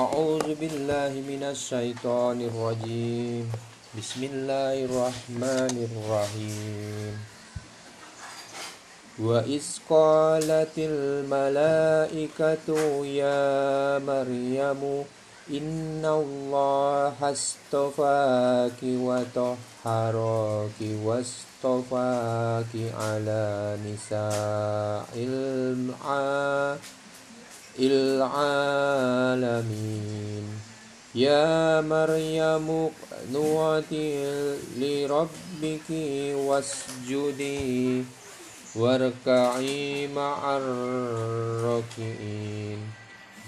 أعوذ بالله من الشيطان الرجيم. بسم الله الرحمن الرحيم. وإذ قالت الملائكة يا مريم إن الله اصطفاك وطهرك واصطفاك على نساء العالمين يا مريم اقنوتي لربك واسجدي واركعي مع الراكعين.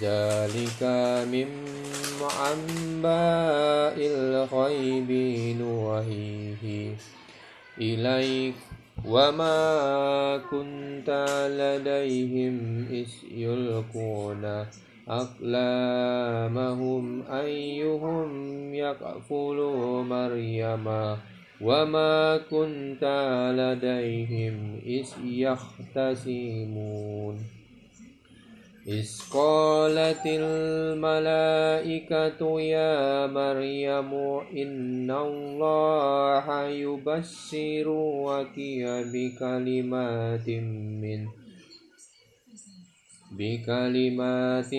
ذلك من أنباء الغيب. نوحيه إليك. وما كنت لديهم إذ يلقون أقلامهم أيهم يكفل مريم وما كنت لديهم إذ يختصمون إذ قالت الملائكة يا مريم إن الله يبشرك بكلمات من بكلمات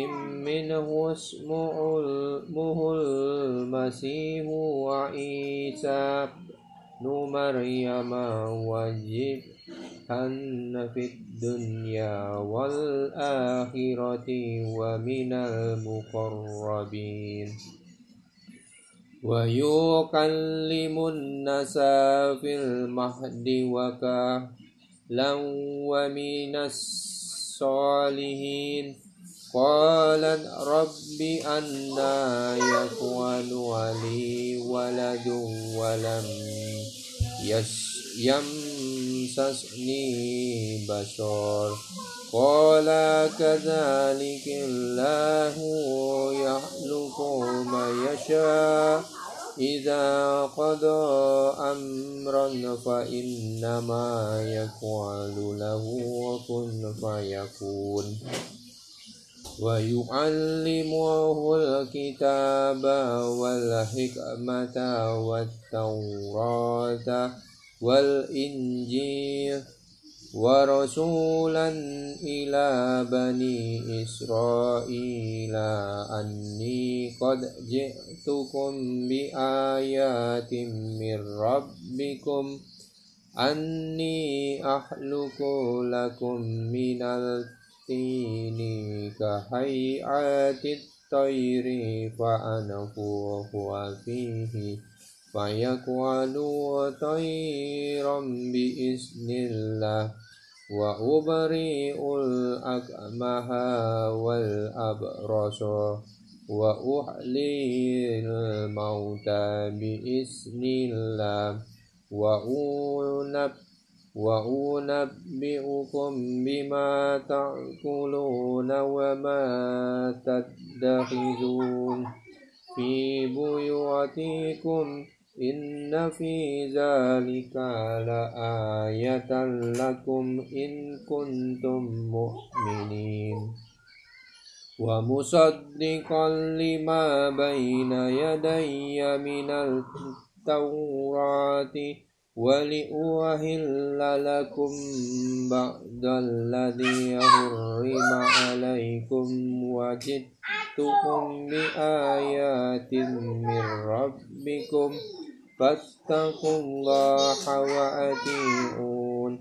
منه اسمه المسيح وعيسى بن مريم وجبها في الدنيا والآخرة ومن المقربين ويكلم الناس في المهد وكهلا ومن الصالحين قالت رب أنا يكون ولي ولد ولم يمسسني بشر. قال كذلك الله يخلق ما يشاء. إذا قضى أمرا فإنما يقول له كن فيكون. ويعلمه الكتاب والحكمة والتوراة والإنجيل ورسولا إلى بني إسرائيل. أني قد جئتكم بآيات من ربكم. أني أخلق لكم من الطين كهيئة الطير فأنفخ فيه. فيكون طيرا بإذن الله وأبرئ الأكمه والأبرص وأحيي الموتى بإذن الله وأنب وأنبئكم بما تأكلون وما تدخرون في بيوتكم إن في ذلك لآية لكم إن كنتم مؤمنين ومصدقا لما بين يدي من التوراة ولأوهل لكم بعد الذي حرم عليكم وجدتكم بآيات من ربكم فاتقوا الله وأطيعون.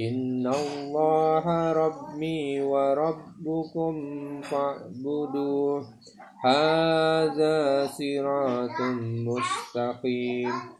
إن الله ربي وربكم فاعبدوه. هذا صراط مستقيم.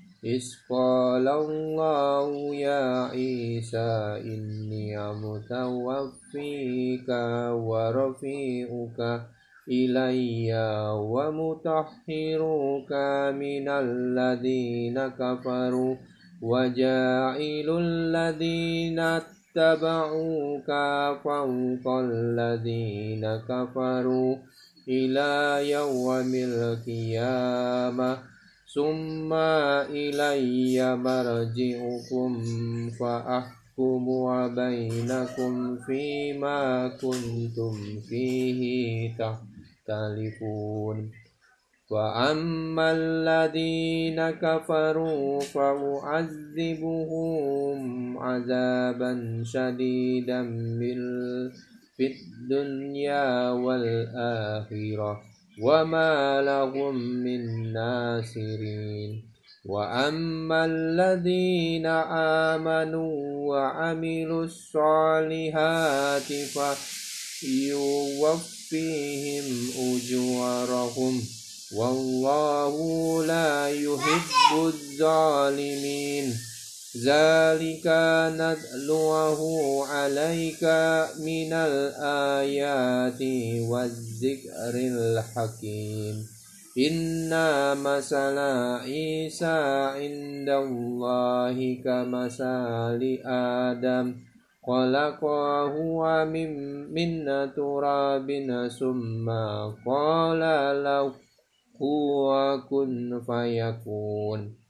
إذ قال الله يا عيسى إني متوفيك ورفيعك إلي ومطهرك من الذين كفروا وجاعل الذين اتبعوك فوق الذين كفروا إلى يوم القيامة ثم إلي مرجعكم فأحكم بينكم فيما كنتم فيه تختلفون وأما الذين كفروا فأعذبهم عذابا شديدا في الدنيا والآخرة وما لهم من ناصرين وأما الذين آمنوا وعملوا الصالحات فيوفيهم أجورهم والله لا يحب الظالمين ذلك نتلوه عليك من الآيات والذكر الحكيم إن مثل عيسى عند الله كمثل آدم خلقه من, من تراب ثم قال له هو كن فيكون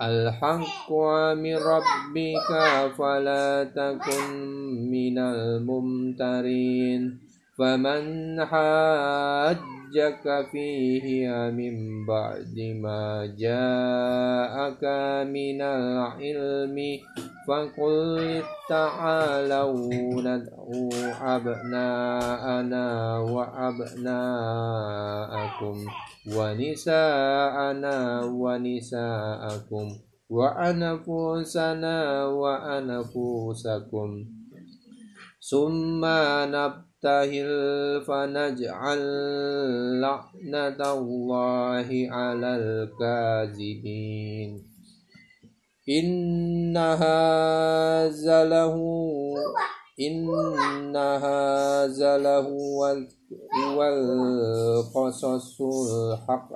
الحق من ربك فلا تكن من الممترين. فمن حاجك فيه من بعد ما جاءك من العلم فقل تعالوا ندعو أبناءنا وأبناءكم ونساءنا ونساءكم وأنفسنا وأنفسكم ثم نبتهل فنجعل لعنة الله على الكاذبين. إن هذا له إن هذا لهو القصص الحق.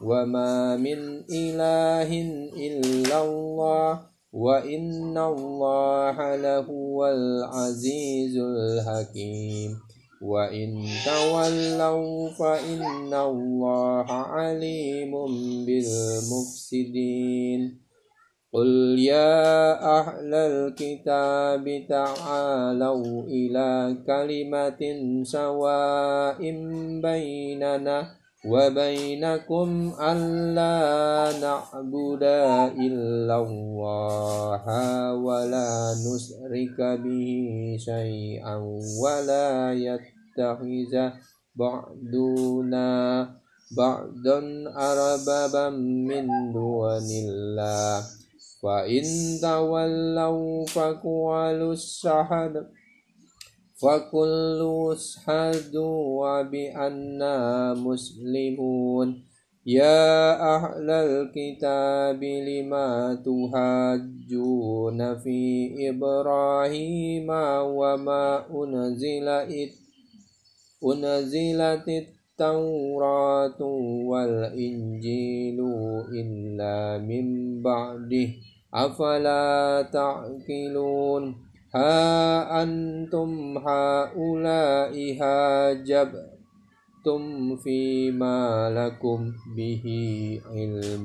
وما من إله إلا الله. وإن الله لهو العزيز الحكيم وإن تولوا فإن الله عليم بالمفسدين قل يا أهل الكتاب تعالوا إلى كلمة سواء بيننا وبينكم ألا نعبد إلا الله ولا نشرك به شيئا ولا يتخذ بعضنا بعضا أربابا من دون الله فإن تولوا فقولوا الشهد فكلوا اشهدوا بأننا مسلمون يا أهل الكتاب لما تهاجون في إبراهيم وما أنزلت أنزلت التوراة والإنجيل إلا من بعده أفلا تعقلون ها أنتم هؤلاء هاجبتم فيما لكم به علم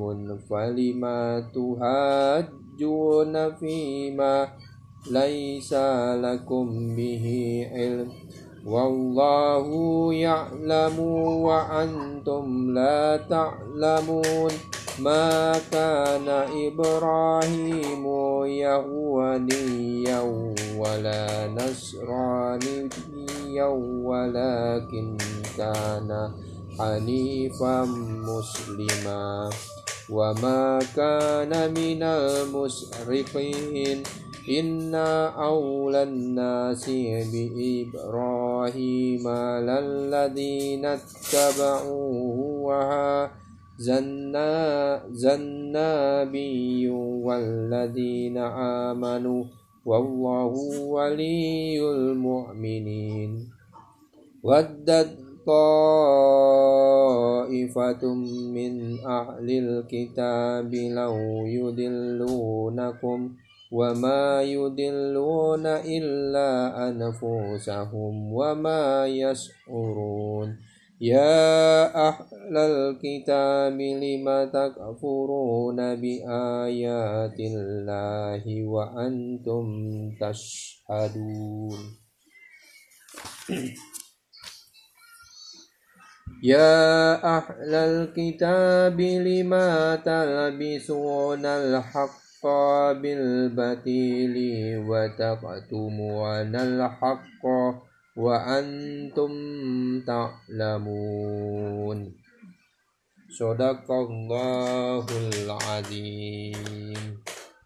فلما تهاجون فيما ليس لكم به علم؟ والله يعلم وأنتم لا تعلمون. ما كان إبراهيم يهوديا ولا نصرانيا ولكن كان حنيفا مسلما. وما كان من المسرفين إنا أولى الناس بإبراهيم للذين اتبعوه النبي والذين آمنوا والله ولي المؤمنين. ودت طائفة من أهل الكتاب لو يدلونكم وما يدلون إلا أنفسهم وما يشعرون. يا أهل الكتاب لم تكفرون بآيات الله وأنتم تشهدون يا أهل الكتاب لما تلبسون الحق بالبتيل وتقتمون الحق وأنتم تعلمون صدق الله العظيم